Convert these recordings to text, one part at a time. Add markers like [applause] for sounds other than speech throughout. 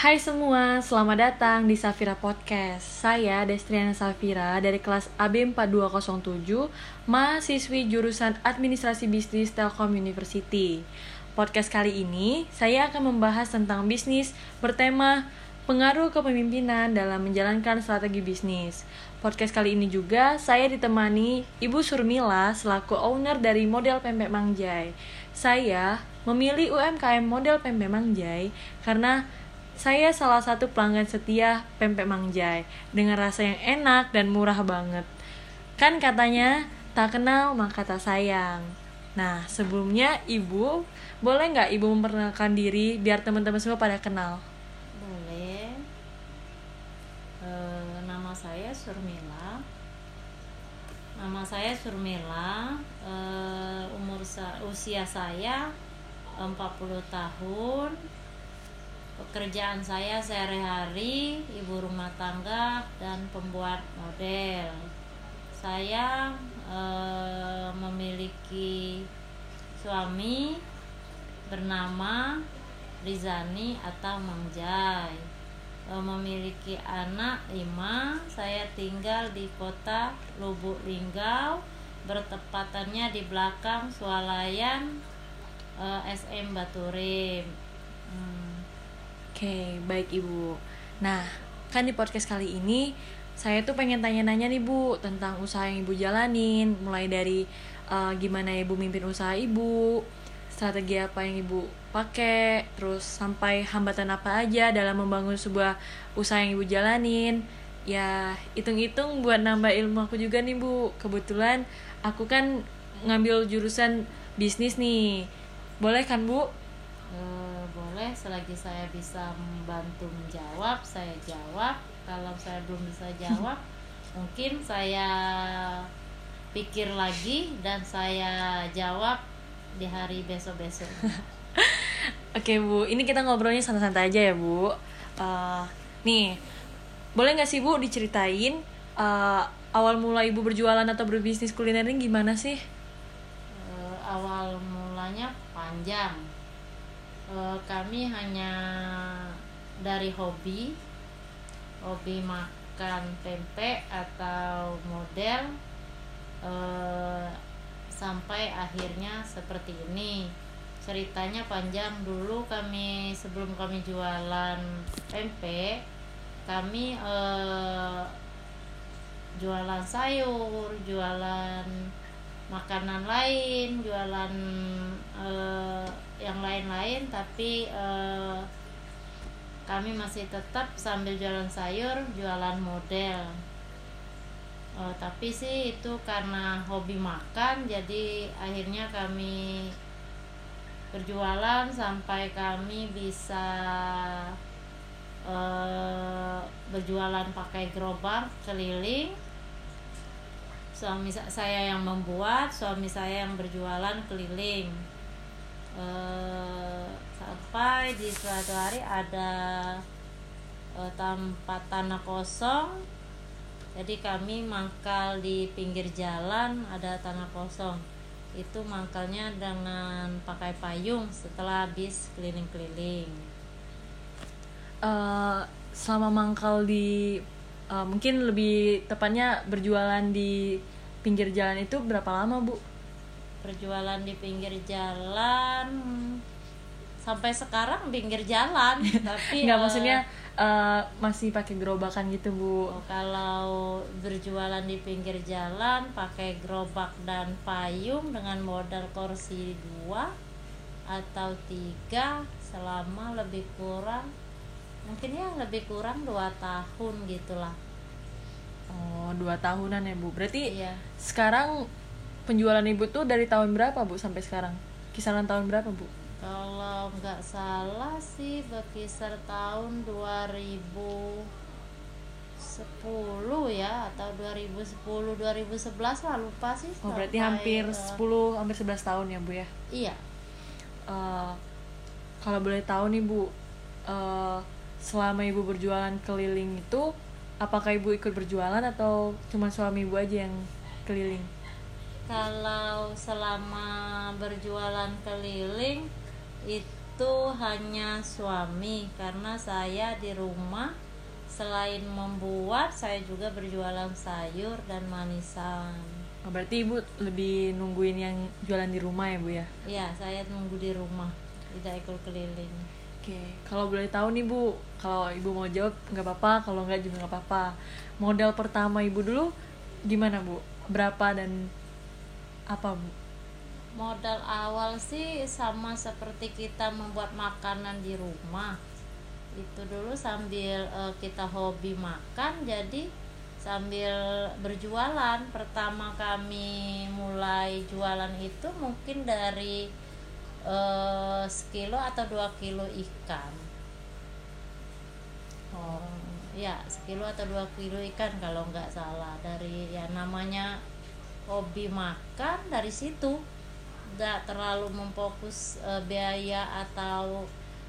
Hai semua, selamat datang di Safira Podcast. Saya Destriana Safira dari kelas AB 4207, mahasiswi jurusan Administrasi Bisnis Telkom University. Podcast kali ini saya akan membahas tentang bisnis bertema pengaruh kepemimpinan dalam menjalankan strategi bisnis. Podcast kali ini juga saya ditemani Ibu Surmila selaku owner dari model pempek Mangjai. Saya memilih UMKM model pempek Mangjai karena saya salah satu pelanggan setia pempek Mangjai dengan rasa yang enak dan murah banget. Kan katanya tak kenal maka tak sayang. Nah sebelumnya ibu boleh nggak ibu memperkenalkan diri biar teman-teman semua pada kenal? Boleh. E, nama saya Surmila. Nama saya Surmila. E, umur sa usia saya 40 tahun Pekerjaan saya sehari-hari ibu rumah tangga dan pembuat model. Saya e, memiliki suami bernama Rizani atau Mangjai. E, memiliki anak lima. Saya tinggal di kota Lubuk Linggau, bertepatannya di belakang swalayan e, SM Baturim. Hmm Oke, baik Ibu. Nah, kan di podcast kali ini saya tuh pengen tanya-nanya nih Bu tentang usaha yang Ibu jalanin, mulai dari uh, gimana Ibu mimpin usaha Ibu, strategi apa yang Ibu pakai, terus sampai hambatan apa aja dalam membangun sebuah usaha yang Ibu jalanin. Ya, hitung-hitung buat nambah ilmu aku juga nih Bu. Kebetulan aku kan ngambil jurusan bisnis nih. Boleh kan Bu? Boleh selagi saya bisa membantu menjawab saya jawab kalau saya belum bisa jawab [laughs] mungkin saya pikir lagi dan saya jawab di hari besok-besok [laughs] Oke bu, ini kita ngobrolnya santai-santai aja ya bu. Uh, nih, boleh nggak sih bu diceritain uh, awal mula ibu berjualan atau berbisnis kuliner ini gimana sih? Uh, awal mulanya panjang uh, kami hanya dari hobi hobi makan pempek atau model uh, sampai akhirnya seperti ini. Ceritanya panjang dulu kami sebelum kami jualan pempek kami uh, jualan sayur jualan makanan lain jualan lain-lain tapi uh, kami masih tetap sambil jualan sayur jualan model. Uh, tapi sih itu karena hobi makan jadi akhirnya kami berjualan sampai kami bisa uh, berjualan pakai gerobak keliling. Suami saya yang membuat suami saya yang berjualan keliling Eh, sampai di suatu hari ada uh, tempat tanah kosong. Jadi kami mangkal di pinggir jalan ada tanah kosong. Itu mangkalnya dengan pakai payung setelah habis keliling-keliling. Uh, selama mangkal di uh, mungkin lebih tepatnya berjualan di pinggir jalan itu berapa lama bu berjualan di pinggir jalan sampai sekarang pinggir jalan [laughs] tapi nggak uh, maksudnya uh, masih pakai gerobakan gitu bu. Oh, kalau berjualan di pinggir jalan pakai gerobak dan payung dengan modal kursi dua atau tiga selama lebih kurang mungkin ya lebih kurang dua tahun gitulah. Oh dua tahunan ya bu. Berarti iya. sekarang penjualan ibu tuh dari tahun berapa bu sampai sekarang? Kisaran tahun berapa bu? Kalau nggak salah sih berkisar tahun 2010 ya atau 2010 2011 lah lupa sih. Oh berarti hampir uh, 10 hampir 11 tahun ya bu ya? Iya. Uh, kalau boleh tahu nih bu uh, selama ibu berjualan keliling itu apakah ibu ikut berjualan atau cuma suami ibu aja yang keliling kalau selama berjualan keliling itu hanya suami karena saya di rumah selain membuat saya juga berjualan sayur dan manisan. Oh, berarti ibu lebih nungguin yang jualan di rumah ya bu ya? Iya, saya nunggu di rumah tidak ikut keliling. Oke, kalau boleh tahu nih bu, kalau ibu mau jawab nggak apa-apa, kalau nggak juga nggak apa-apa. Modal pertama ibu dulu gimana bu? Berapa dan apa bu? Modal awal sih sama seperti kita membuat makanan di rumah. Itu dulu sambil uh, kita hobi makan, jadi sambil berjualan. Pertama kami mulai jualan itu mungkin dari uh, sekilo atau dua kilo ikan oh ya sekilo atau dua kilo ikan kalau nggak salah dari ya namanya hobi makan dari situ. Nggak terlalu memfokus uh, biaya atau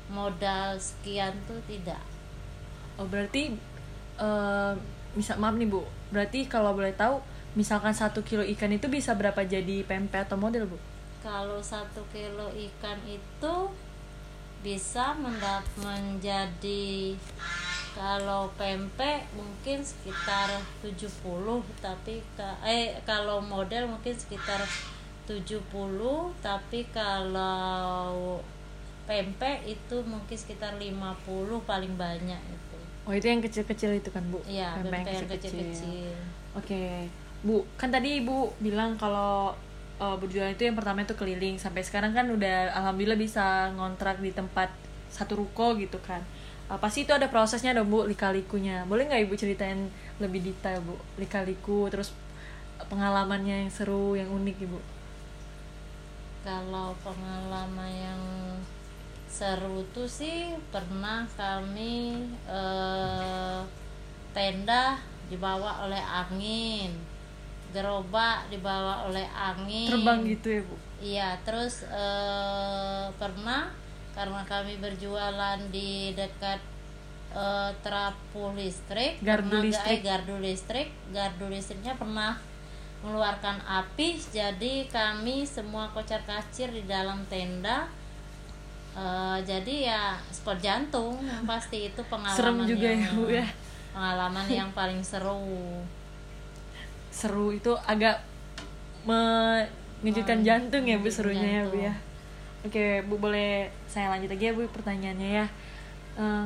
modal sekian tuh tidak. Oh berarti uh, misal maaf nih bu. Berarti kalau boleh tahu misalkan satu kilo ikan itu bisa berapa jadi pempek atau model bu? Kalau satu kilo ikan itu bisa mendap menjadi kalau pempek mungkin sekitar 70 tapi eh kalau model mungkin sekitar 70 tapi kalau pempek itu mungkin sekitar 50 paling banyak itu. Oh, itu yang kecil-kecil itu kan, Bu? Iya, pempek, yang kecil-kecil. Oke. Bu, kan tadi Ibu bilang kalau uh, berjualan itu yang pertama itu keliling sampai sekarang kan udah alhamdulillah bisa ngontrak di tempat satu ruko gitu kan uh, pasti itu ada prosesnya dong bu lika-likunya? Boleh nggak ibu ceritain lebih detail bu? Lika-liku terus pengalamannya yang seru yang unik ibu. Kalau pengalaman yang seru tuh sih pernah kami uh, tenda dibawa oleh angin. Gerobak dibawa oleh angin. Terbang gitu ya bu? Iya terus eh, pernah karena kami berjualan di dekat eh, trapu listrik gardu pernah, listrik. Eh, gardu listrik. Gardu listriknya pernah mengeluarkan api jadi kami semua kocar kacir di dalam tenda. Uh, jadi ya spot jantung pasti itu pengalaman serem juga yang, ya bu ya. pengalaman yang paling seru. Seru itu agak mengejutkan jantung ya bu serunya jantung. ya bu ya oke bu boleh saya lanjut lagi ya bu pertanyaannya ya. Uh,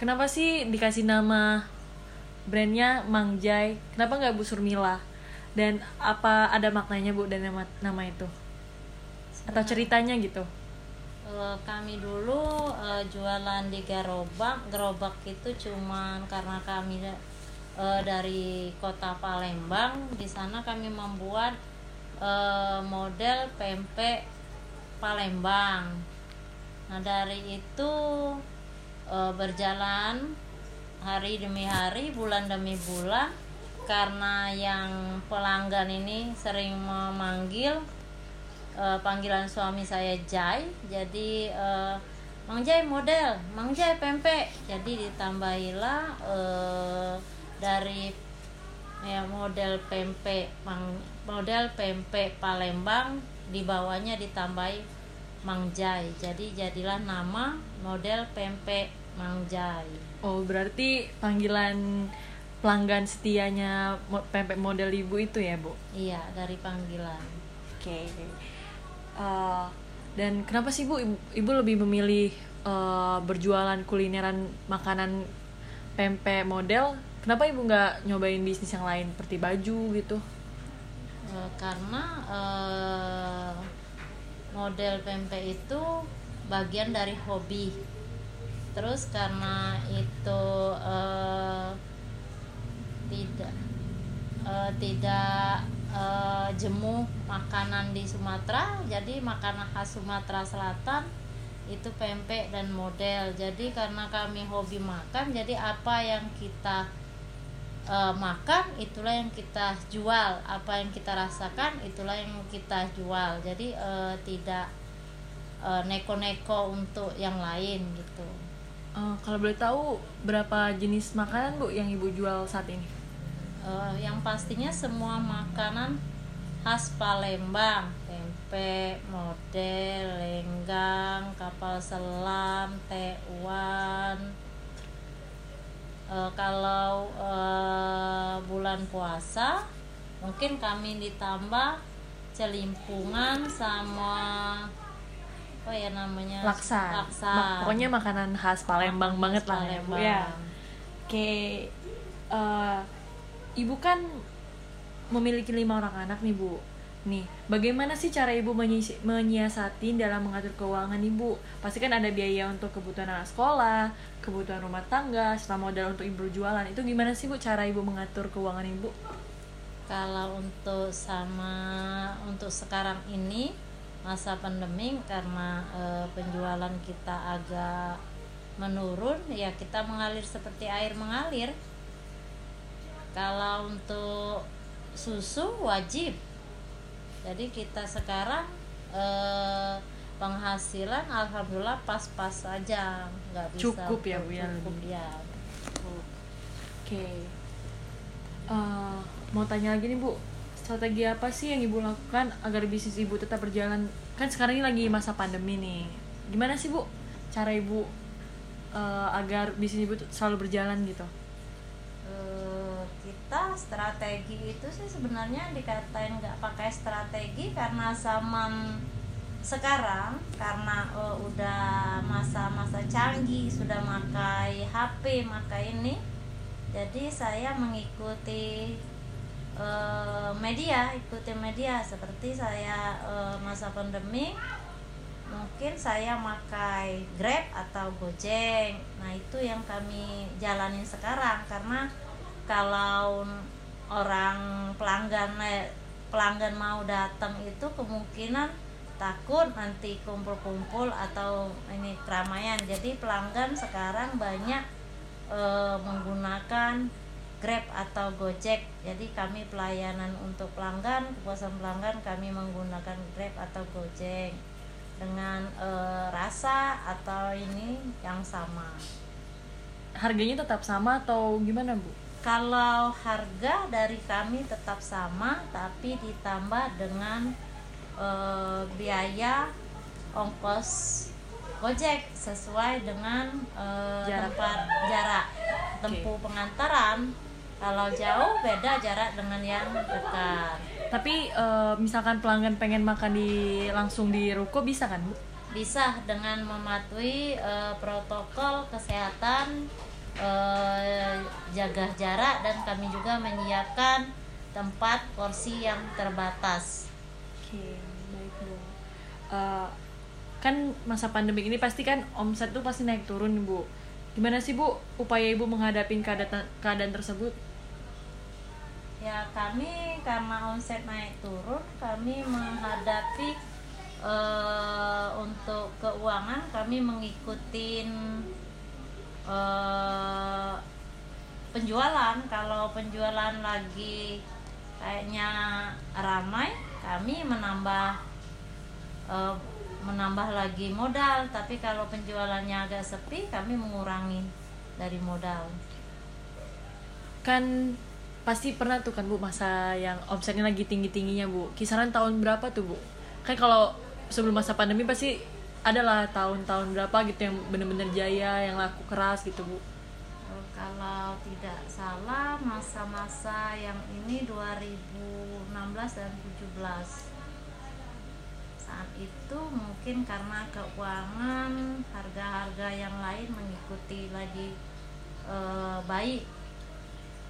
kenapa sih dikasih nama brandnya Mangjai kenapa nggak Bu Surmila? Dan apa ada maknanya bu dan nama nama itu? Atau ceritanya gitu? Uh, kami dulu uh, jualan di gerobak gerobak itu cuman karena kami uh, dari kota Palembang. Di sana kami membuat uh, model pempek Palembang. Nah dari itu uh, berjalan hari demi hari, bulan demi bulan, karena yang pelanggan ini sering memanggil uh, panggilan suami saya Jai, jadi uh, Mang Jai model, Mang Jai pempek, jadi ditambahilah uh, dari ya model pempek model pempek Palembang di bawahnya ditambahi Mangjai. Jadi jadilah nama model pempek Mangjai. Oh berarti panggilan pelanggan setianya pempek model ibu itu ya bu? Iya dari panggilan. Oke. Okay. uh, eh, dan kenapa sih bu ibu, ibu lebih memilih uh, berjualan kulineran makanan pempek model? Kenapa ibu nggak nyobain bisnis yang lain seperti baju gitu? E, karena e, model pempek itu bagian dari hobi. Terus karena itu e, tidak e, tidak e, jemu makanan di Sumatera jadi makanan khas Sumatera Selatan itu pempek dan model. Jadi karena kami hobi makan jadi apa yang kita uh, makan itulah yang kita jual. Apa yang kita rasakan itulah yang kita jual. Jadi uh, tidak uh, neko-neko untuk yang lain gitu. Uh, kalau boleh tahu berapa jenis makanan bu yang ibu jual saat ini? Uh, yang pastinya semua makanan khas Palembang. Tempe model lenggang kapal selam tewan e, kalau e, bulan puasa mungkin kami ditambah celimpungan sama apa ya namanya? Laksa, laksa. Ma- pokoknya makanan khas Palembang Khas banget lah. Ya bu ya oke eh, ibu kan memiliki lima orang anak nih bu nih bagaimana sih cara ibu menyi- menyiasati dalam mengatur keuangan ibu? Pasti kan ada biaya untuk kebutuhan anak sekolah kebutuhan rumah tangga serta modal untuk ibu berjualan. Itu gimana sih bu cara ibu mengatur keuangan ibu? Kalau untuk sama untuk sekarang ini masa pandemi karena e, penjualan kita agak menurun ya kita mengalir seperti air mengalir. Kalau untuk susu wajib jadi kita sekarang e, penghasilan alhamdulillah pas-pas saja nggak bisa Cukup ya, Bu, ya, cukup ya Oke. Eh, mau tanya lagi nih Bu, strategi apa sih yang Ibu lakukan agar bisnis Ibu tetap berjalan? Kan sekarang ini lagi masa pandemi nih. Gimana sih Bu cara Ibu eh, agar bisnis Ibu selalu berjalan gitu? Eh, kita strategi itu sih sebenarnya dikatain nggak pakai strategi karena zaman sekarang karena eh, udah masa-masa canggih sudah makai HP makai ini jadi saya mengikuti eh, media ikuti media seperti saya eh, masa pandemi mungkin saya makai Grab atau Gojek. Nah, itu yang kami jalanin sekarang karena kalau orang pelanggan pelanggan mau datang itu kemungkinan takut nanti kumpul-kumpul atau ini keramaian. Jadi pelanggan sekarang banyak eh, menggunakan Grab atau Gojek. Jadi kami pelayanan untuk pelanggan, kepuasan pelanggan kami menggunakan Grab atau Gojek dengan eh, rasa atau ini yang sama. Harganya tetap sama atau gimana Bu? Kalau harga dari kami tetap sama, tapi ditambah dengan eh, biaya ongkos Gojek sesuai dengan eh, Jarak. tempat jarak tempuh pengantaran. Kalau jauh beda jarak dengan yang dekat. Tapi eh, misalkan pelanggan pengen makan di langsung di ruko bisa kan Bu? bisa dengan mematuhi eh, protokol kesehatan eh, jaga jarak dan kami juga menyiapkan tempat porsi yang terbatas. Oke, baik Bu. Eh, kan masa pandemi ini pasti kan omset tuh pasti naik turun Bu. Gimana sih Bu upaya Ibu menghadapi keadaan keadaan tersebut? Ya kami karena omset naik turun kami menghadapi eh, untuk keuangan kami mengikuti eh, penjualan kalau penjualan lagi kayaknya ramai kami menambah eh, menambah lagi modal tapi kalau penjualannya agak sepi kami mengurangi dari modal Kan pasti pernah tuh kan Bu masa yang omsetnya lagi tinggi-tingginya Bu. Kisaran tahun berapa tuh Bu? Kan kalau sebelum masa pandemi pasti adalah tahun-tahun berapa gitu yang bener-bener jaya, yang laku keras gitu Bu. Kalau tidak salah masa-masa yang ini 2016 dan 17 saat itu mungkin karena keuangan harga-harga yang lain mengikuti lagi eh, baik.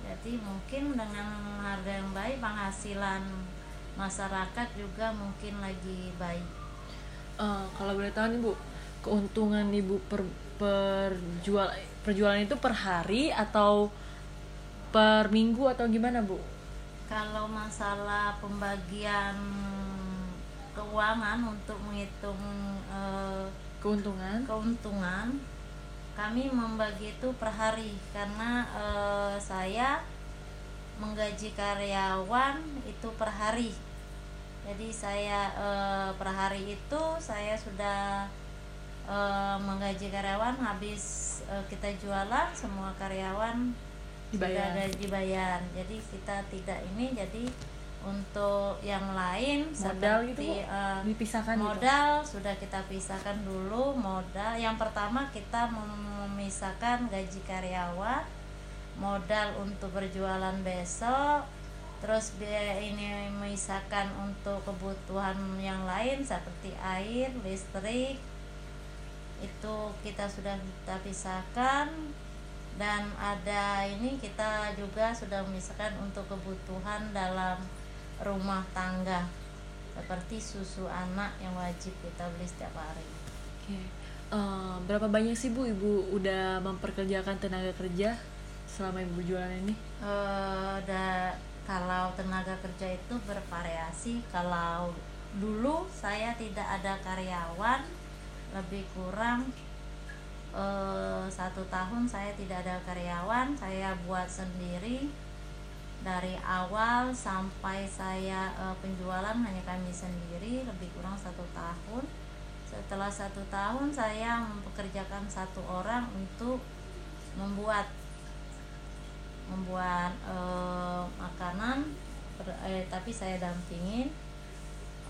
Jadi mungkin dengan harga yang baik penghasilan masyarakat juga mungkin lagi baik Eh, kalau boleh tahu nih Bu, keuntungan Ibu per perjual perjualan itu per hari atau per minggu atau gimana Bu? Kalau masalah pembagian keuangan untuk menghitung eh, Keuntungan? keuntungan, kami membagi itu per hari karena eh, saya menggaji karyawan itu per hari. Jadi saya eh, per hari itu saya sudah eh, menggaji karyawan habis eh, kita jualan semua karyawan Dibayar. sudah ada dibayar jadi kita tidak ini jadi untuk yang lain Modal seperti gitu, Dipisahkan gitu? modal sudah kita pisahkan dulu modal yang pertama kita mem- memisahkan gaji karyawan modal untuk berjualan besok terus biaya ini memisahkan untuk kebutuhan yang lain seperti air listrik itu kita sudah kita pisahkan dan ada ini kita juga sudah memisahkan untuk kebutuhan dalam rumah tangga seperti susu anak yang wajib kita beli setiap hari. Oke. Eh, berapa banyak sih Bu Ibu udah memperkerjakan tenaga kerja selama Ibu jualan ini? Eh, da- kalau tenaga kerja itu bervariasi. Kalau dulu saya tidak ada karyawan, lebih kurang eh, satu tahun saya tidak ada karyawan. Saya buat sendiri dari awal sampai saya eh, penjualan hanya kami sendiri lebih kurang satu tahun. Setelah satu tahun saya mempekerjakan satu orang untuk membuat membuat eh, makanan ber- eh, tapi saya dampingin.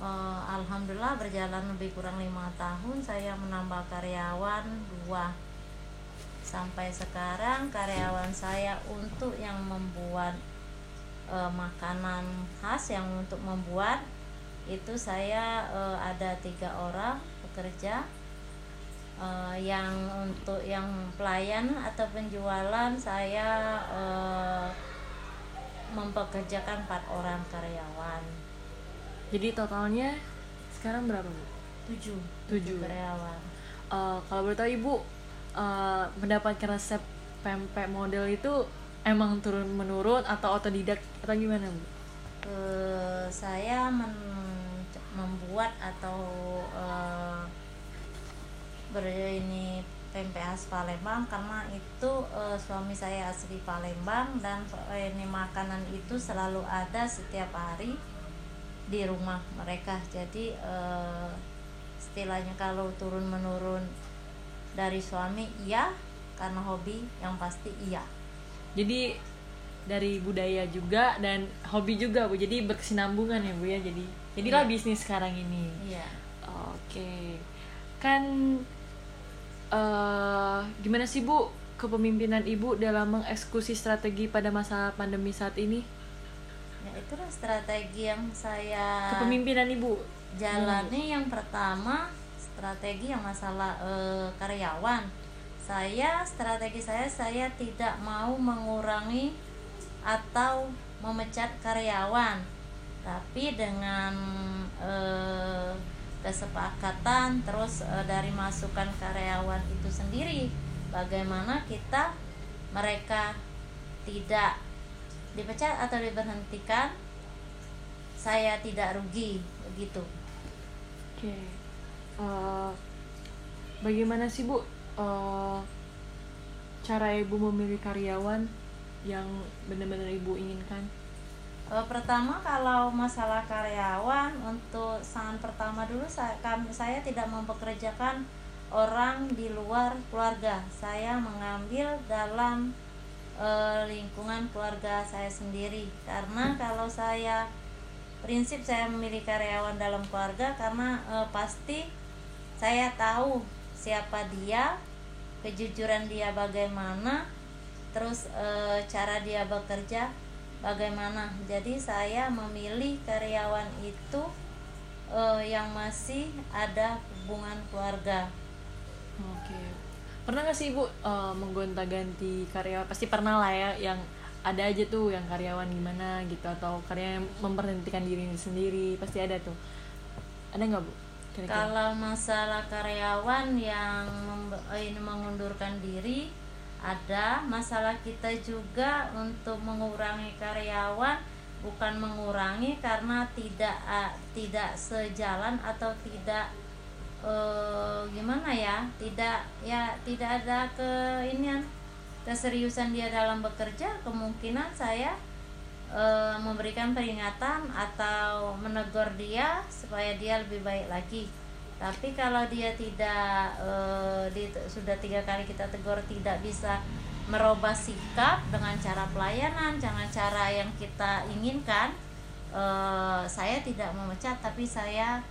Eh, alhamdulillah berjalan lebih kurang lima tahun saya menambah karyawan dua. Sampai sekarang karyawan saya untuk yang membuat eh, makanan khas yang untuk membuat itu saya eh, ada tiga orang pekerja Eh, yang untuk yang pelayan atau penjualan saya eh, mempekerjakan empat orang karyawan Jadi totalnya sekarang berapa Bu? tujuh Tujuh. karyawan Eh, kalau boleh tahu Ibu eh, mendapatkan resep pempek model itu emang turun menurun atau otodidak atau gimana Bu? Eh, saya men- membuat atau eh, ber ini pempek khas Palembang karena itu eh, suami saya asli Palembang dan eh, ini makanan itu selalu ada setiap hari di rumah mereka jadi eh, istilahnya kalau turun menurun dari suami iya karena hobi yang pasti iya Jadi dari budaya juga dan hobi juga Bu. Jadi berkesinambungan ya Bu ya. Jadi jadilah Iya. bisnis sekarang ini. iya Oke. Kan eh gimana sih Bu kepemimpinan Ibu dalam mengeksekusi strategi pada masa pandemi saat ini? ya itulah strategi yang saya Kepemimpinan Ibu. jalani yang pertama strategi yang masalah eh, karyawan saya strategi saya saya tidak mau mengurangi atau memecat karyawan tapi dengan eh, kesepakatan terus eh, dari masukan karyawan itu sendiri bagaimana kita mereka tidak dipecat atau diberhentikan saya tidak rugi begitu Oke. Eh, bagaimana sih Bu eh, cara Ibu memilih karyawan yang benar-benar Ibu inginkan? Eh, pertama kalau masalah karyawan untuk saat pertama dulu saya, kami, saya tidak mempekerjakan orang di luar keluarga. Saya mengambil dalam eh, lingkungan keluarga saya sendiri karena kalau saya prinsip saya memilih karyawan dalam keluarga karena eh, pasti saya tahu siapa dia, kejujuran dia bagaimana, terus eh, cara dia bekerja bagaimana. Jadi saya memilih karyawan itu eh, yang masih ada hubungan keluarga. Oke. Pernah gak sih Ibu eh, menggonta-ganti karyawan? Pasti pernah lah ya yang ada aja tuh yang karyawan gimana gitu atau karyawan yang memberhentikan diri sendiri pasti ada tuh. Ada nggak Bu? Kira-kira? Kalau masalah karyawan yang eh, ini mengundurkan diri ada masalah kita juga untuk mengurangi karyawan bukan mengurangi karena tidak tidak sejalan atau tidak eh, gimana ya tidak ya tidak ada ke inian keseriusan dia dalam bekerja kemungkinan saya eh, memberikan peringatan atau menegur dia supaya dia lebih baik lagi tapi kalau dia tidak eh, di- sudah tiga kali kita tegur tidak bisa merubah sikap dengan cara pelayanan dengan cara yang kita inginkan uh, saya tidak memecat tapi saya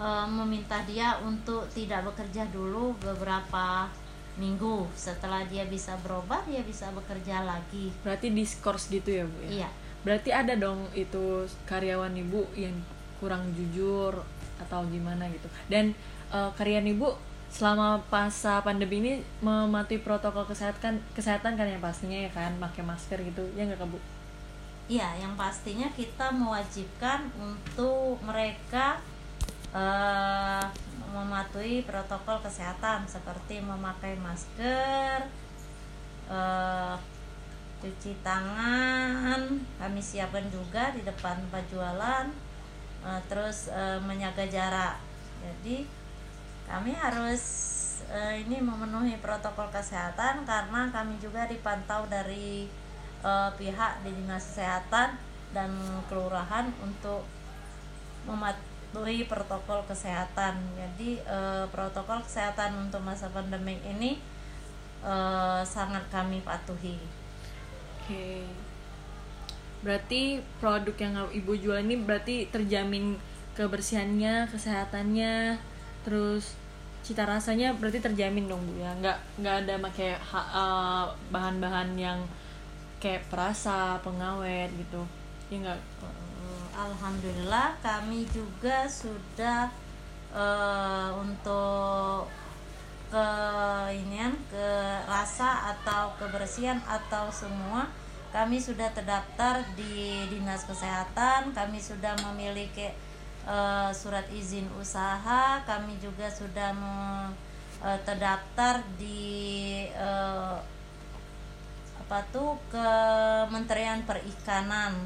uh, meminta dia untuk tidak bekerja dulu beberapa minggu. Setelah dia bisa berobat dia bisa bekerja lagi. Berarti diskors gitu ya bu ya? Iya. Berarti ada dong itu karyawan ibu yang kurang jujur atau gimana gitu. Dan uh, karyawan ibu selama masa pandemi ini mematuhi protokol kesehatan kesehatan kan yang pastinya ya kan pakai masker gitu. Ya nggak bu? Iya, yang pastinya kita mewajibkan untuk mereka uh, mematuhi protokol kesehatan seperti memakai masker, uh, cuci tangan, kami siapkan juga di depan tempat jualan, uh, terus uh, menjaga jarak. Jadi kami harus uh, ini memenuhi protokol kesehatan karena kami juga dipantau dari uh, pihak di dinas kesehatan dan kelurahan untuk mematuhi protokol kesehatan. Jadi uh, protokol kesehatan untuk masa pandemi ini uh, sangat kami patuhi. Oke. Okay. Berarti produk yang ibu jual ini berarti terjamin kebersihannya, kesehatannya, terus cita rasanya berarti terjamin dong bu ya? Nggak nggak ada pakai uh, bahan-bahan yang kayak perasa pengawet gitu. Ya nggak? Uh, alhamdulillah kami juga sudah uh, untuk ke ini ke rasa atau kebersihan atau semua kami sudah terdaftar di dinas kesehatan kami sudah memiliki uh, surat izin usaha kami juga sudah me, uh, terdaftar di uh, apa tuh Kementerian Perikanan.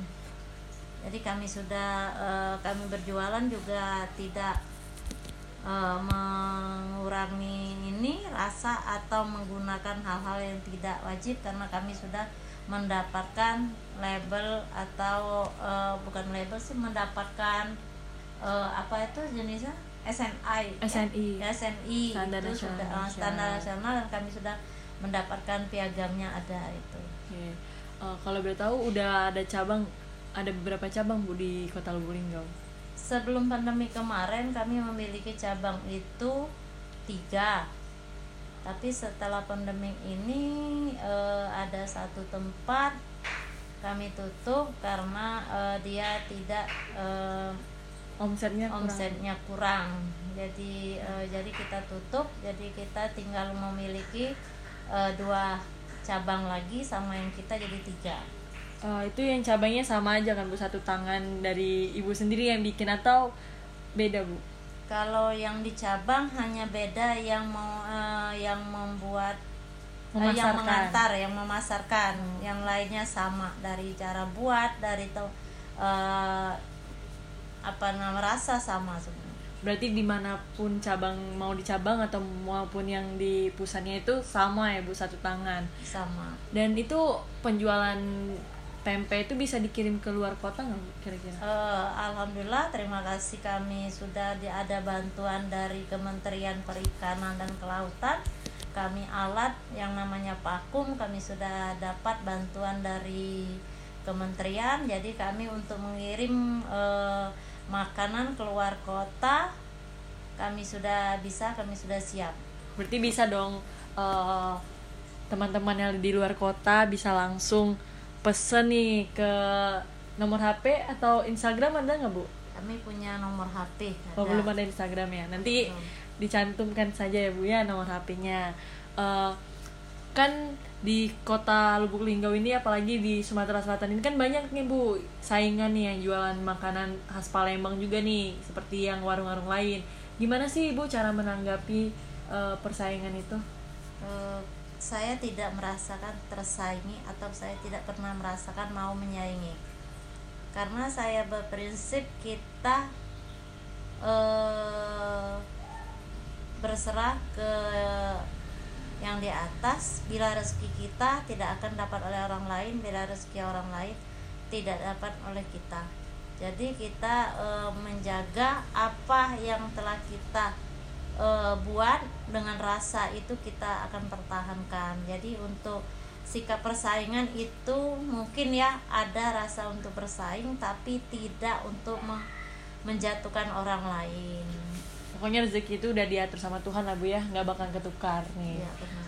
Jadi kami sudah uh, kami berjualan juga tidak uh, mengurangi ini rasa atau menggunakan hal-hal yang tidak wajib karena kami sudah mendapatkan label atau uh, bukan label sih mendapatkan uh, apa itu jenisnya SNI SNI ya, SNI standar itu nasional, sudah uh, standar nasional dan kami sudah mendapatkan piagamnya ada itu. Okay. Uh, eh, kalau boleh tahu udah ada cabang ada beberapa cabang bu di kota Lubuk Linggau. Sebelum pandemi kemarin kami memiliki cabang itu tiga, tapi setelah pandemi ini uh, ada satu tempat kami tutup karena uh, dia tidak uh, omsetnya kurang. omsetnya kurang. Jadi uh, jadi kita tutup. Jadi kita tinggal memiliki uh, dua cabang lagi sama yang kita jadi tiga. Uh, itu yang cabangnya sama aja kan bu? Satu tangan dari ibu sendiri yang bikin atau beda bu kalau yang di cabang hanya beda yang mau uh, yang membuat uh, yang mengantar yang memasarkan. Hmm. yang lainnya sama dari cara buat dari tuh uh, apa namanya rasa sama sebenarnya. Berarti di mana pun cabang mau di cabang atau maupun yang di pusatnya itu sama ya bu satu tangan. Sama. Dan itu penjualan tempe itu bisa dikirim ke luar kota nggak kira-kira? Uh, Alhamdulillah terima kasih kami sudah ada bantuan dari Kementerian Perikanan dan Kelautan. Kami alat yang namanya pakum kami sudah dapat bantuan dari kementerian. Jadi kami untuk mengirim uh, makanan keluar kota kami sudah bisa kami sudah siap. Berarti bisa dong teman eh, teman-teman yang di luar kota bisa langsung pesen nih ke nomor HP atau Instagram ada nggak bu? Kami punya nomor HP. Oh belum ada Instagram ya. Nanti hmm. dicantumkan saja ya bu ya nomor HP-nya. Uh, kan di kota Lubuk Linggau ini apalagi di Sumatera Selatan ini kan banyak nih Bu saingan nih yang jualan makanan khas Palembang juga nih seperti yang warung-warung lain. Gimana sih Ibu cara menanggapi uh, persaingan itu? Uh, saya tidak merasakan tersaingi atau saya tidak pernah merasakan mau menyaingi. Karena saya berprinsip kita uh, berserah ke yang di atas bila rezeki kita tidak akan dapat oleh orang lain bila rezeki orang lain tidak dapat oleh kita jadi kita e, menjaga apa yang telah kita e, buat dengan rasa itu kita akan pertahankan. Jadi untuk sikap persaingan itu mungkin ya ada rasa untuk bersaing tapi tidak untuk me- menjatuhkan orang lain. Pokoknya rezeki itu udah diatur sama Tuhan lah bu ya. Nggak bakal ketukar nih. Ya benar.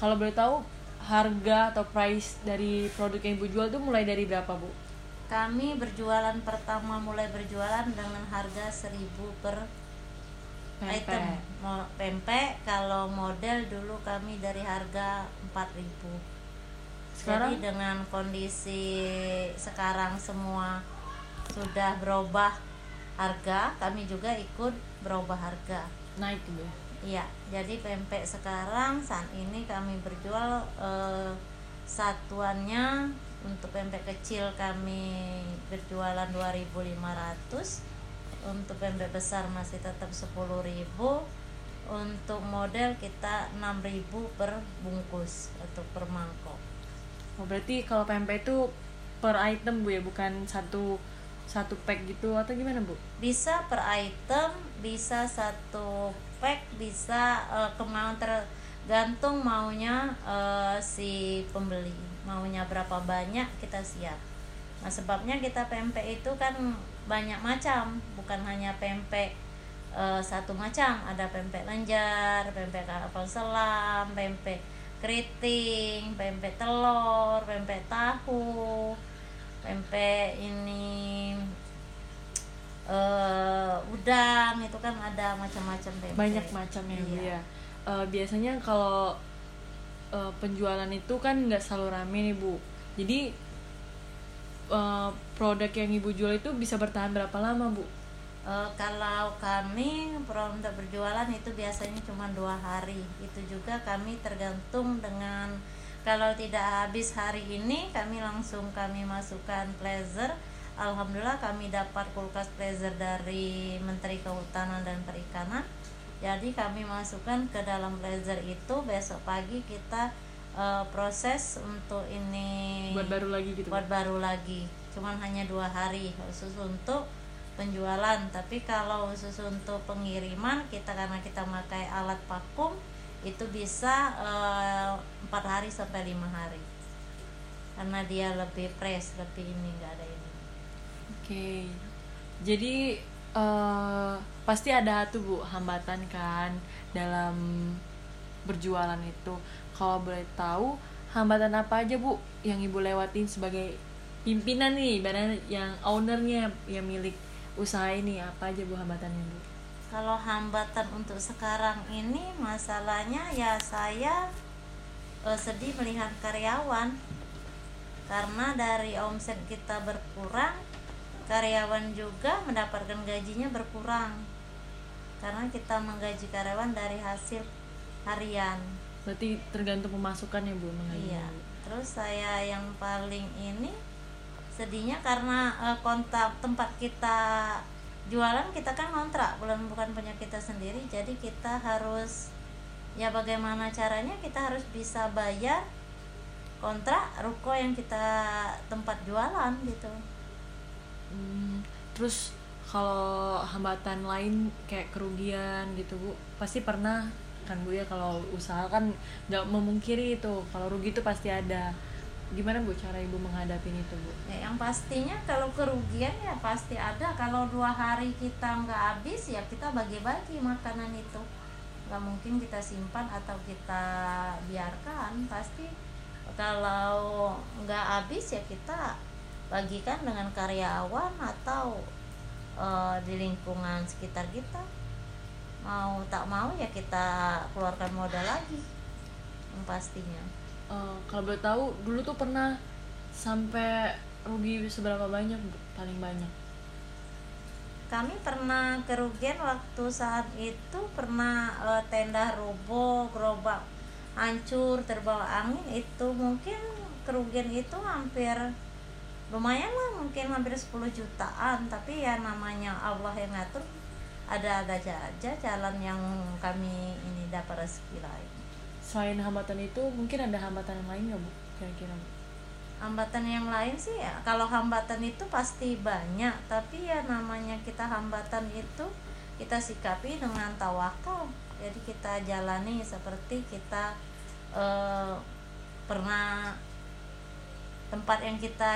Kalau boleh tahu harga atau price dari produk yang ibu jual tuh mulai dari berapa bu? Kami berjualan pertama mulai berjualan dengan harga 1000 per Pempek. item pempek kalau model dulu kami dari harga 4000 Sekarang? jadi dengan kondisi sekarang semua sudah berubah harga kami juga ikut berubah harga naik bu ya? Iya, jadi pempek sekarang saat ini kami berjual eh, satuannya untuk pempek kecil kami berjualan 2.500 untuk pempek besar masih tetap 10.000 untuk model kita 6.000 per bungkus atau per mangkok. Oh, berarti kalau pempek itu per item bu ya? Bukan satu satu pack gitu atau gimana bu? Bisa per item bisa satu pack bisa eh, kemauan tergantung maunya eh, si pembeli. Maunya berapa banyak kita siap. Nah sebabnya kita pempek itu kan banyak macam bukan hanya pempek eh, satu macam. Ada pempek lenjar pempek kapal selam pempek keriting pempek telur pempek tahu pempek ini eh udang itu kan ada macam-macam pempek. Banyak macam ya Iya. ya. Eh, biasanya kalau eh, penjualan itu kan nggak selalu rame nih bu. Jadi eh, produk yang ibu jual itu bisa bertahan berapa lama bu? Eh, kalau kami untuk berjualan itu biasanya cuma dua hari. Itu juga kami tergantung dengan kalau tidak habis hari ini kami langsung kami masukkan pleasure Alhamdulillah kami dapat kulkas pleasure dari Menteri Kehutanan dan Perikanan. Jadi kami masukkan ke dalam pleasure itu besok pagi kita eh, proses untuk ini buat baru lagi gitu Bu? buat baru lagi. Cuman hanya dua hari khusus untuk penjualan. Tapi kalau khusus untuk pengiriman kita karena kita pakai alat vakum itu bisa eh, empat hari sampai lima hari. Karena dia lebih fresh lebih ini enggak ada ini. Oke, jadi eh, pasti ada tuh bu hambatan kan dalam berjualan itu. Kalau boleh tahu hambatan apa aja bu yang ibu lewatin sebagai pimpinan nih, ibaratnya yang ownernya yang milik usaha ini? Apa aja bu hambatannya bu? kalau hambatan untuk sekarang ini masalahnya ya saya eh, sedih melihat karyawan. Karena dari omset kita berkurang karyawan juga mendapatkan gajinya berkurang. Karena kita menggaji karyawan dari hasil harian Berarti tergantung pemasukan ya bu mengaji. iya. terus saya yang paling ini sedihnya karena eh, kontak tempat kita jualan kita kan kontrak bukan bukan punya kita sendiri. Jadi kita harus ya bagaimana caranya kita harus bisa bayar kontrak ruko yang kita tempat jualan gitu. Hmm, terus kalau hambatan lain kayak kerugian gitu bu, pasti pernah kan bu ya kalau usaha kan nggak memungkiri itu. Kalau rugi itu pasti ada. Gimana bu cara ibu menghadapi itu bu? ya yang pastinya kalau kerugian ya pasti ada. Kalau dua hari kita nggak habis ya kita bagi-bagi makanan itu. Nggak mungkin kita simpan atau kita biarkan. Pasti kalau nggak habis ya kita bagikan dengan karyawan atau eh, di lingkungan sekitar kita mau tak mau ya kita keluarkan modal lagi yang pastinya Eh, kalau boleh tahu dulu tuh pernah sampai rugi seberapa banyak? Paling banyak? kami pernah kerugian waktu saat itu pernah eh, tenda roboh gerobak hancur terbawa angin itu mungkin kerugian itu hampir lumayan lah mungkin hampir 10 jutaan tapi ya namanya Allah yang ngatur ada ada aja jalan yang kami ini dapat rezeki lain. Selain hambatan itu mungkin ada hambatan yang lain nggak bu? Kira-kira. Hambatan yang lain sih ya kalau hambatan itu pasti banyak tapi ya namanya kita hambatan itu kita sikapi dengan tawakal. Jadi kita jalani seperti kita eh, pernah tempat yang kita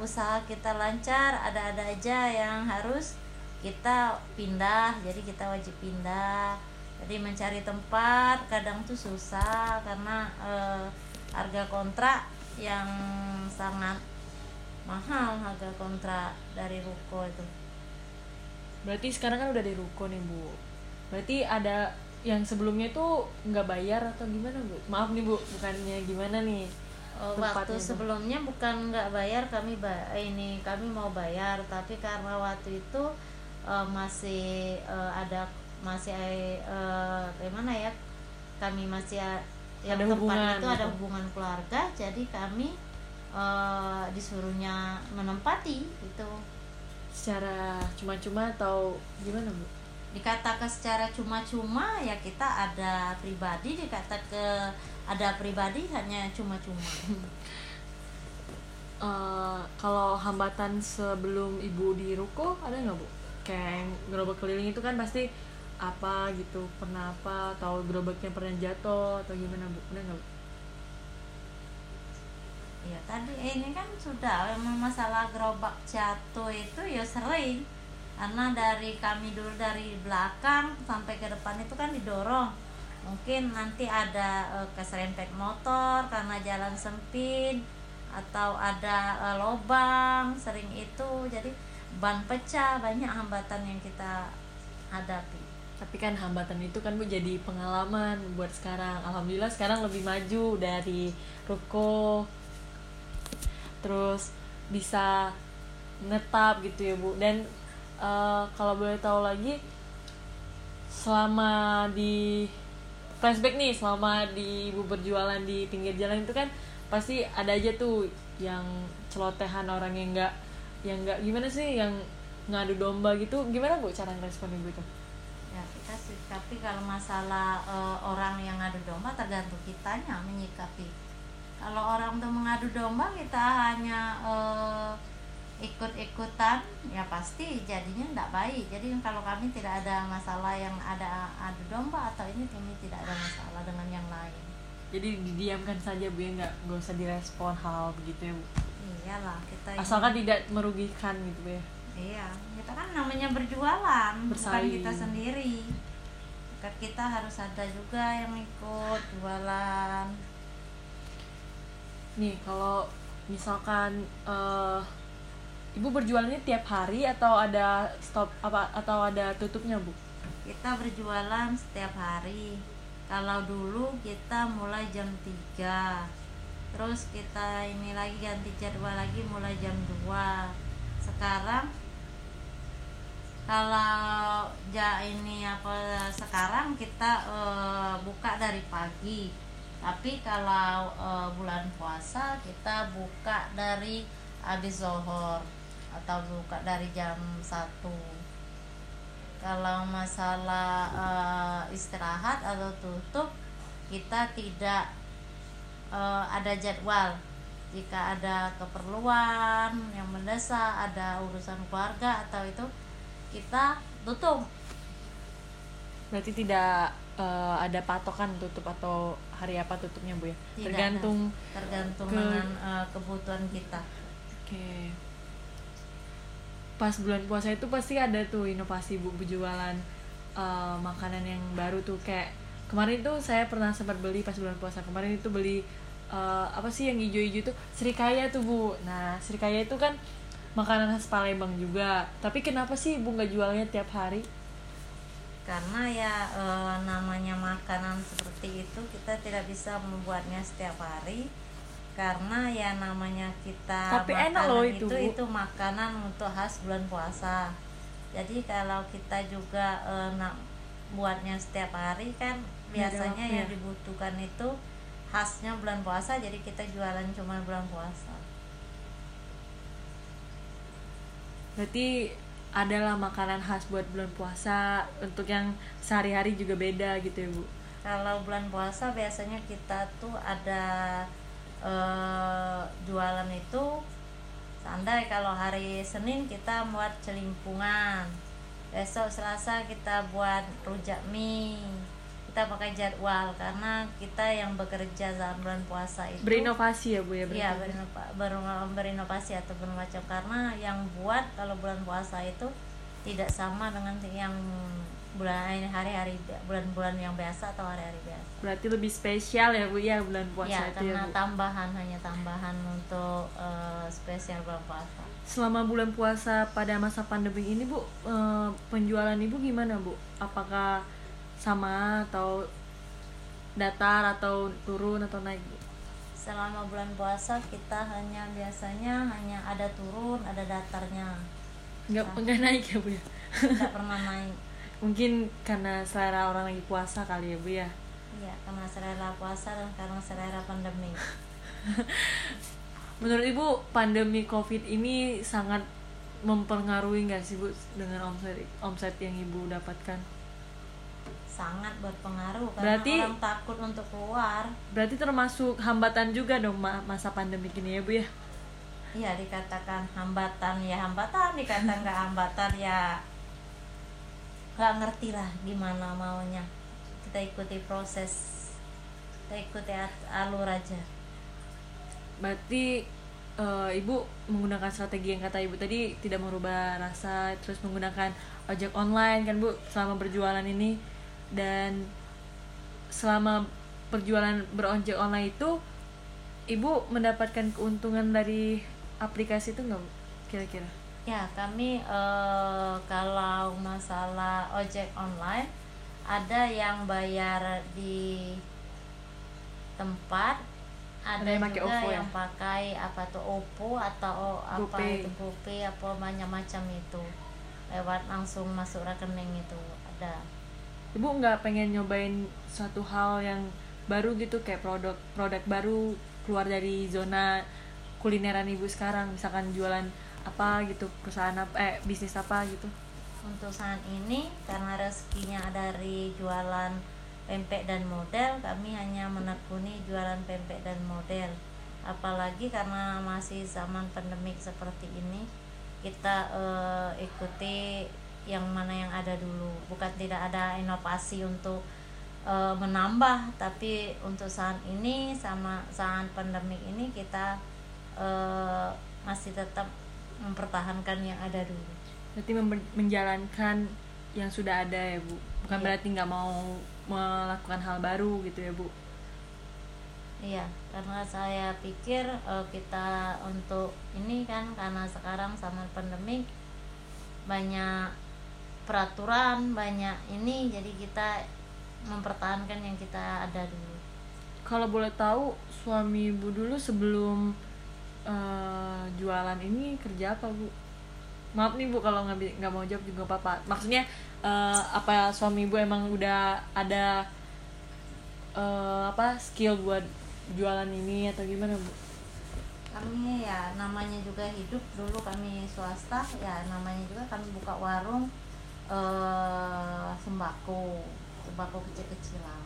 usaha kita lancar ada-ada aja yang harus kita pindah jadi kita wajib pindah. Jadi mencari tempat kadang tuh susah karena eh, harga kontrak yang sangat mahal harga kontrak dari ruko itu. Berarti sekarang kan udah di ruko nih bu. Berarti ada yang sebelumnya tuh nggak bayar atau gimana bu? Maaf nih bu bukannya gimana nih Oh, waktu tuh. sebelumnya bukan nggak bayar kami ba- ini kami mau bayar. Tapi karena waktu itu eh, masih eh, ada masih eh, gimana ya? Kami masih yang Ada tempat hubungan itu ada gitu. hubungan keluarga jadi kami eh, disuruhnya menempati itu. Secara cuma-cuma atau gimana bu? Dikatakan secara cuma-cuma ya kita ada pribadi dikata ke ada pribadi hanya cuma-cuma. [laughs] Eh, kalau hambatan sebelum ibu di ruko ada nggak bu kayak gerobak keliling itu kan pasti apa gitu pernah apa atau gerobaknya pernah jatuh atau gimana bu? Ada nggak Ya tadi ini kan sudah memang masalah gerobak jatuh itu ya sering. Karena dari kami dulu dari belakang sampai ke depan itu kan didorong. Mungkin nanti ada eh, keserempet motor karena jalan sempit atau ada eh, lobang sering itu. Jadi ban pecah banyak hambatan yang kita hadapi. Tapi kan hambatan itu kan bu jadi pengalaman buat sekarang. Alhamdulillah sekarang lebih maju dari ruko terus bisa netap gitu ya bu. Dan eh, kalau boleh tahu lagi selama di flashback nih selama di ibu berjualan di pinggir jalan itu kan pasti ada aja tuh yang celotehan orang yang enggak yang enggak gimana sih yang ngadu domba gitu? Gimana bu cara ngerespon ibu itu? Ya kita sih tapi kalau masalah eh, orang yang ngadu domba tergantung kitanya menyikapi. Kalau orang tuh mengadu domba kita hanya eh, ikut-ikutan ya pasti jadinya tidak baik. Jadi kalau kami tidak ada masalah yang ada adu domba atau ini kami tidak ada masalah dengan yang lain. Jadi didiamkan saja bu ya nggak nggak usah direspon hal begitu ya bu iyalah kita ini- asalkan tidak merugikan gitu ya Iya, kita kan namanya berjualan, bukan Bersaing. kita sendiri. Kan kita harus ada juga yang ikut jualan. nih kalau misalkan eh, ibu berjualannya tiap hari atau ada stop apa atau ada tutupnya bu Kita berjualan setiap hari. Kalau dulu kita mulai jam 3 Terus kita ini lagi ganti jadwal lagi mulai jam 2 Sekarang kalau ja ini apa sekarang kita eh, buka dari pagi. Tapi kalau eh, bulan puasa kita buka dari habis zohor atau buka dari jam 1 kalau masalah eh, istirahat atau tutup kita tidak eh, ada jadwal. Jika ada keperluan yang mendesak ada urusan keluarga atau itu kita tutup. Berarti tidak eh, ada patokan tutup atau hari apa tutupnya bu ya? Tidak tergantung tergantung ke- dengan eh, kebutuhan kita. Oke. Pas bulan puasa itu pasti ada tuh inovasi bu berjualan eh, makanan yang baru tuh. Kayak kemarin tuh saya pernah sempat beli pas bulan puasa. Kemarin itu beli eh, apa sih yang hijau-hijau tuh serikaya tuh bu. Nah serikaya itu kan makanan khas Palembang juga. Tapi kenapa sih ibu nggak jualnya tiap hari? Karena ya eh, namanya makanan seperti itu kita tidak bisa membuatnya setiap hari. Karena ya namanya kita Tapi enak loh itu, Bu. itu makanan untuk khas bulan puasa. Jadi kalau kita juga eh, nak buatnya setiap hari kan biasanya yang ya? dibutuhkan itu khasnya bulan puasa jadi kita jualan cuma bulan puasa. Berarti adalah makanan khas buat bulan puasa untuk yang sehari-hari juga beda gitu ya bu? Kalau bulan puasa biasanya kita tuh ada eh, jualan itu Sandai kalau hari Senin kita buat celimpungan. Besok Selasa kita buat rujak mie kita pakai jadwal karena kita yang bekerja saat bulan puasa itu berinovasi ya bu ya Iya berarti? berinova- ber- berinovasi atau bermacam karena yang buat kalau bulan puasa itu tidak sama dengan yang bulan ini hari-hari bulan-bulan yang biasa atau hari-hari biasa. berarti lebih spesial ya bu ya bulan puasa ya itu ya karena bu tambahan hanya tambahan untuk eh, spesial bulan puasa. selama bulan puasa pada masa pandemi ini bu eh, penjualan ibu gimana bu apakah sama atau datar atau turun atau naik? Selama bulan puasa kita hanya biasanya hanya ada turun ada datarnya. Nggak nggak naik ya bu ya? Tidak pernah naik. [laughs] mungkin karena selera orang lagi puasa kali ya bu ya? Iya karena selera puasa dan karena selera pandemi. [laughs] menurut ibu pandemi covid ini sangat mempengaruhi nggak sih bu dengan omset omset yang ibu dapatkan sangat berpengaruh karena Berarti- orang takut untuk keluar. Berarti termasuk hambatan juga dong ma- masa pandemi ini ya bu ya? Iya dikatakan hambatan ya hambatan dikatakan nggak hambatan ya nggak ngerti lah gimana maunya. Kita ikuti proses kita ikuti alur aja. Berarti eh, ibu menggunakan strategi yang kata ibu tadi tidak merubah rasa terus menggunakan ojek online kan bu selama berjualan ini dan selama perjualan berojek online itu ibu mendapatkan keuntungan dari aplikasi itu nggak kira-kira ya kami eh, kalau masalah ojek online ada yang bayar di tempat ada, Ada yang pakai juga OVO ya? yang pakai apa tuh Oppo atau apa GoPay. itu GoPay apa macam-macam itu lewat langsung masuk rekening itu ada ibu nggak pengen nyobain suatu hal yang baru gitu kayak produk produk baru keluar dari zona kulineran ibu sekarang. Misalkan jualan apa gitu perusahaan apa eh bisnis apa gitu. Untuk saat ini karena rezekinya dari jualan pempek dan model kami hanya menekuni jualan pempek dan model. Apalagi karena masih zaman pandemik seperti ini kita eh, ikuti yang mana yang ada dulu. Bukan tidak ada inovasi untuk eh, menambah tapi untuk saat ini sama saat pandemik ini kita eh, masih tetap mempertahankan yang ada dulu. Berarti menjalankan yang sudah ada ya bu? Bukan Iya. berarti nggak mau melakukan hal baru gitu ya bu? Iya, karena saya pikir eh, kita untuk ini kan karena sekarang sama pandemi banyak peraturan, banyak ini jadi kita mempertahankan yang kita ada dulu. kalau boleh tahu suami ibu dulu sebelum eh, jualan ini kerja apa bu? Maaf nih bu kalau nggak nggak mau jawab juga apa-apa. Maksudnya eh, apa suami ibu emang udah ada eh, apa skill buat jualan ini atau gimana bu? Kami ya namanya juga hidup dulu kami swasta. Ya namanya juga kami buka warung eh, sembako, sembako kecil-kecilan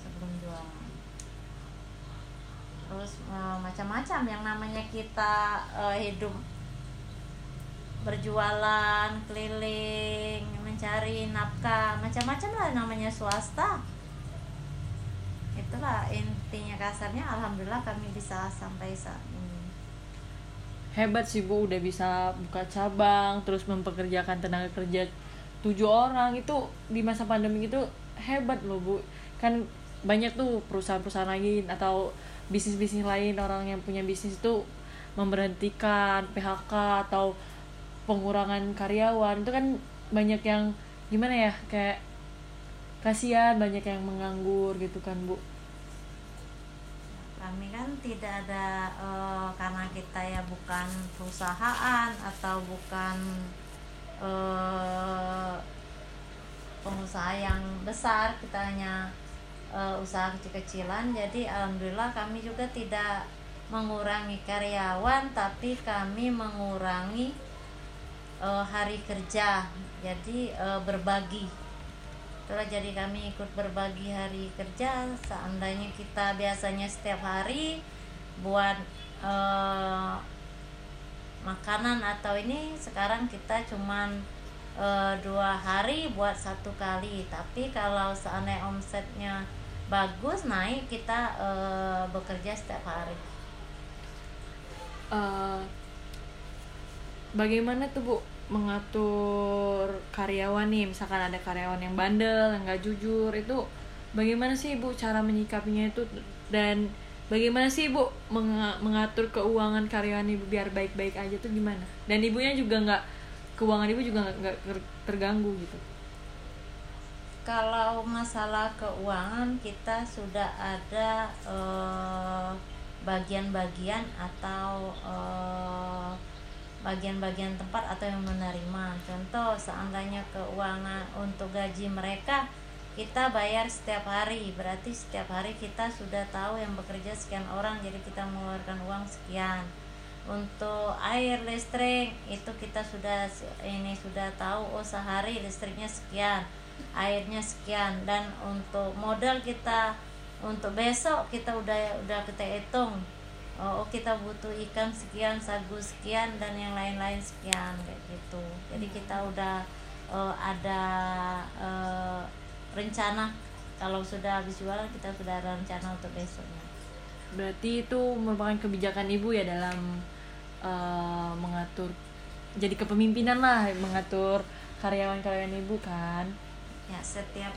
sebelum jualan. Terus eh, macam-macam yang namanya kita eh, hidup berjualan, keliling, mencari nafkah, macam-macam lah namanya swasta. Itulah intinya kasarnya alhamdulillah kami bisa sampai saat ini. Hebat sih bu. Udah bisa buka cabang terus mempekerjakan tenaga kerja tujuh orang. Itu di masa pandemi itu hebat loh bu. Kan banyak tuh perusahaan-perusahaan lain atau bisnis-bisnis lain. Orang yang punya bisnis itu memberhentikan PHK atau pengurangan karyawan. Itu kan banyak yang gimana ya kayak kasihan banyak yang menganggur gitu kan bu Kami kan tidak ada eh, karena kita ya bukan perusahaan atau bukan eh, pengusaha yang besar, kita hanya eh, usaha kecil-kecilan. Jadi alhamdulillah kami juga tidak mengurangi karyawan, tapi kami mengurangi eh, hari kerja. Jadi eh, berbagi Itulah jadi kami ikut berbagi hari kerja. Seandainya kita biasanya setiap hari buat eh, makanan atau ini sekarang kita cuman eh, dua hari buat satu kali. Tapi kalau seandainya omsetnya bagus naik kita eh, bekerja setiap hari. Eh, bagaimana tuh bu mengatur karyawan nih misalkan ada karyawan yang bandel yang nggak jujur itu bagaimana sih ibu cara menyikapinya itu? Dan bagaimana sih ibu menga- mengatur keuangan karyawan ibu biar baik-baik aja tuh gimana? Dan ibunya juga nggak keuangan ibu juga nggak- nggak ter- terganggu gitu. Kalau masalah keuangan kita sudah ada eh, bagian-bagian atau eh, bagian-bagian tempat atau yang menerima. Contoh seandainya keuangan untuk gaji mereka kita bayar setiap hari, berarti setiap hari kita sudah tahu yang bekerja sekian orang, jadi kita mengeluarkan uang sekian. Untuk air listrik itu kita sudah ini sudah tahu oh sehari listriknya sekian airnya sekian dan untuk modal kita untuk besok kita udah udah kita hitung oh kita butuh ikan sekian sagu sekian dan yang lain-lain sekian kayak gitu. Jadi kita udah eh, ada eh, rencana. Kalau sudah habis jualan kita sudah ada rencana untuk besoknya. Berarti itu merupakan kebijakan ibu ya dalam eh, mengatur jadi kepemimpinan lah mengatur karyawan-karyawan ibu kan? Ya setiap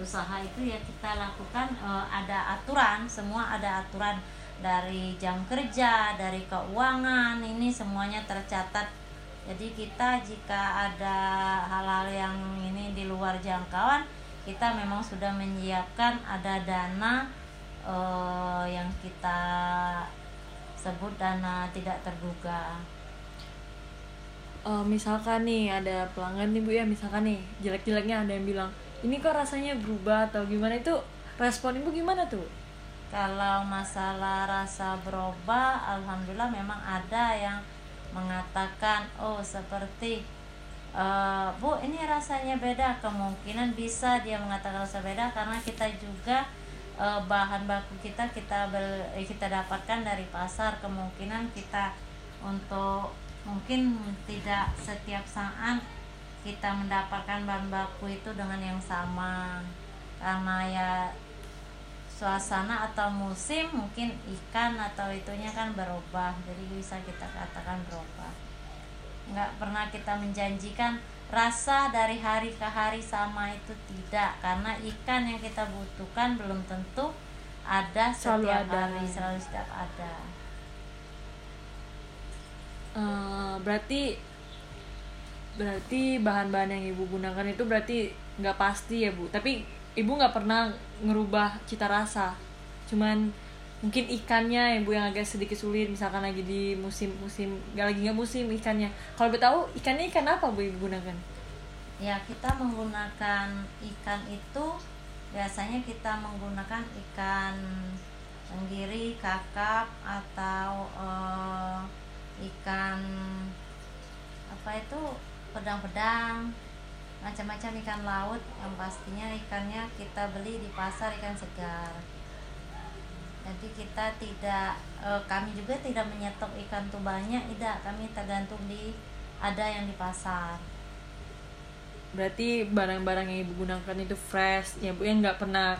usaha itu ya kita lakukan eh, ada aturan semua ada aturan dari jam kerja dari keuangan ini semuanya tercatat. Jadi kita jika ada hal-hal yang ini di luar jangkauan kita memang sudah menyiapkan ada dana eh, yang kita sebut dana tidak terduga. Eh, misalkan nih ada pelanggan nih bu ya misalkan nih jelek-jeleknya ada yang bilang ini kok rasanya berubah atau gimana? Itu respon ibu gimana tuh Kalau masalah rasa berubah, alhamdulillah memang ada yang mengatakan, oh seperti "Eh, bu ini rasanya beda. Kemungkinan bisa dia mengatakan rasa beda karena kita juga eh, bahan baku kita kita bel- eh, kita dapatkan dari pasar. Kemungkinan kita untuk mungkin tidak setiap saat kita mendapatkan bahan baku itu dengan yang sama karena ya suasana atau musim mungkin ikan atau itunya kan berubah jadi bisa kita katakan berubah. Nggak pernah kita menjanjikan rasa dari hari ke hari sama itu tidak karena ikan yang kita butuhkan belum tentu ada Selalu setiap ada. hari selalu setiap ada. Eh, berarti berarti bahan-bahan yang ibu gunakan itu berarti nggak pasti ya bu? Tapi ibu nggak pernah ngerubah cita rasa. Cuman mungkin ikannya ibu yang agak sedikit sulit misalkan lagi di musim-musim nggak lagi nggak musim ikannya. Kalau ibu tahu ikannya ikan apa bu ibu gunakan? Ya kita menggunakan ikan itu biasanya kita menggunakan ikan tenggiri kakap atau eh, ikan apa itu pedang-pedang macam-macam ikan laut yang pastinya ikannya kita beli di pasar ikan segar. Jadi kita tidak eh, kami juga tidak menyetok ikan tuh banyak tidak. Kami tergantung di ada yang di pasar. Berarti barang-barang yang ibu gunakan itu fresh ya bu yang nggak pernah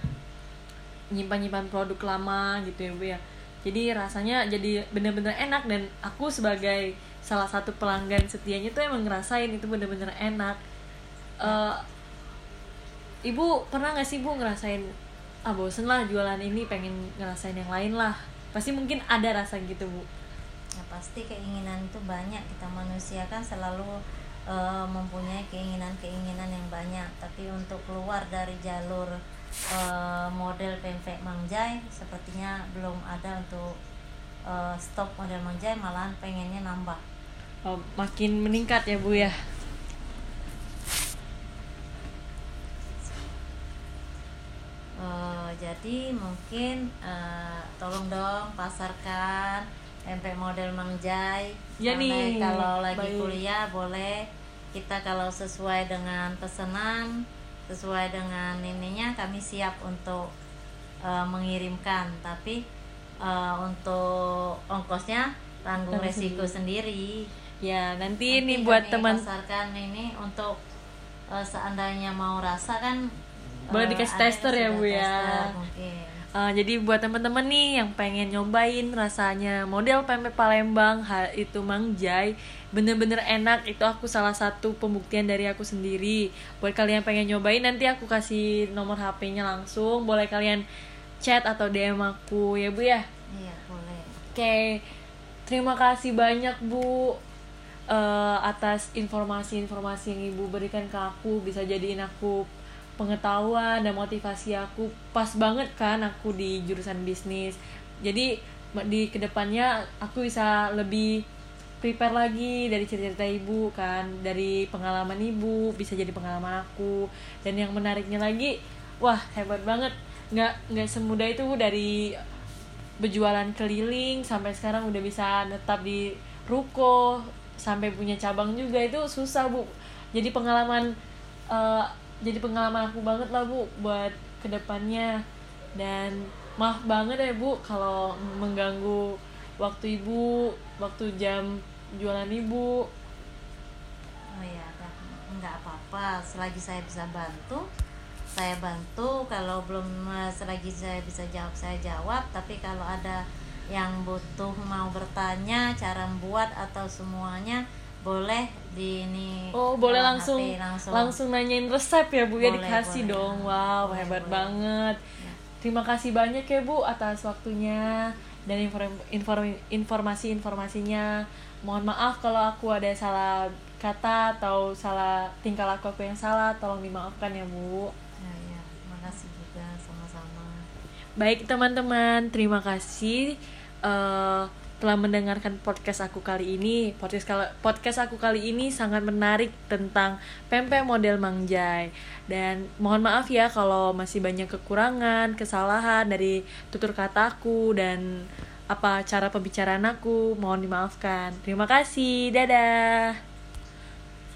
nyimpan-nyimpan produk lama gitu ya bu ya. Jadi rasanya jadi bener-bener enak dan aku sebagai salah satu pelanggan setianya tuh emang ngerasain itu bener-bener enak Eh, ibu pernah nggak sih bu ngerasain ah bosen lah jualan ini pengen ngerasain yang lain lah. Pasti mungkin ada rasa gitu bu. Ya pasti keinginan itu banyak. Kita manusia kan selalu eh, mempunyai keinginan-keinginan yang banyak. Tapi untuk keluar dari jalur eh, model pempek mangjai sepertinya belum ada untuk eh, stop model mangjai malahan pengennya nambah. Oh, makin meningkat ya bu ya Eh, jadi mungkin eh, tolong dong pasarkan pempek model mangjai Ya Sampai nih, kalau lagi baik. kuliah boleh kita kalau sesuai dengan pesanan sesuai dengan ininya kami siap untuk eh, mengirimkan. Tapi eh, untuk ongkosnya tanggung Tanggung resiko sendiri. Ya, nanti, Nanti ini buat teman pasarkan ini untuk eh, seandainya mau rasa kan Boleh eh, dikasih yang tester ya, Bu, ya. mungkin. Uh, jadi buat teman-teman nih yang pengen nyobain rasanya model pempek Palembang hal itu Mangjai bener-bener enak itu aku salah satu pembuktian dari aku sendiri buat kalian yang pengen nyobain nanti aku kasih nomor HP-nya langsung boleh kalian chat atau DM aku ya bu ya Iya boleh. Oke, terima kasih banyak Bu eh, atas informasi-informasi yang Ibu berikan ke aku bisa jadiin aku pengetahuan dan motivasi aku. Pas banget kan aku di jurusan bisnis. Jadi di ke depannya aku bisa lebih prepare lagi dari cerita-cerita ibu kan. Dari pengalaman ibu bisa jadi pengalaman aku. Dan yang menariknya lagi wah hebat banget. Nggak nggak semudah itu dari berjualan keliling sampai sekarang udah bisa netap di ruko sampai punya cabang juga. Itu susah bu. Jadi pengalaman eh, jadi pengalaman aku banget lah bu buat ke depannya dan maaf banget ya bu kalau mengganggu waktu ibu waktu jam jualan ibu Oh dah. nggak apa-apa. Selagi saya bisa bantu, saya bantu. Kalau belum eh, selagi saya bisa jawab, saya jawab. Tapi kalau ada yang butuh mau bertanya cara membuat atau semuanya boleh di ini oh boleh langsung, HP langsung. langsung nanyain resep ya bu ya Boleh, dikasih boleh. dong wow Boleh, hebat boleh. banget Ya. Terima kasih banyak ya Bu atas waktunya dan inform- inform- informasi-informasinya. Mohon maaf kalau aku ada salah kata atau salah tingkah laku aku yang salah, tolong dimaafkan ya Bu. Ya, ya. Terima kasih juga sama-sama. Baik teman-teman, terima kasih eh, telah mendengarkan podcast aku kali ini. Podcast kal- podcast aku kali ini sangat menarik tentang pempek model Mangjai. Dan mohon maaf ya kalau masih banyak kekurangan, kesalahan dari tutur kataku dan apa cara pembicaraan aku. Mohon dimaafkan. Terima kasih. Dadah.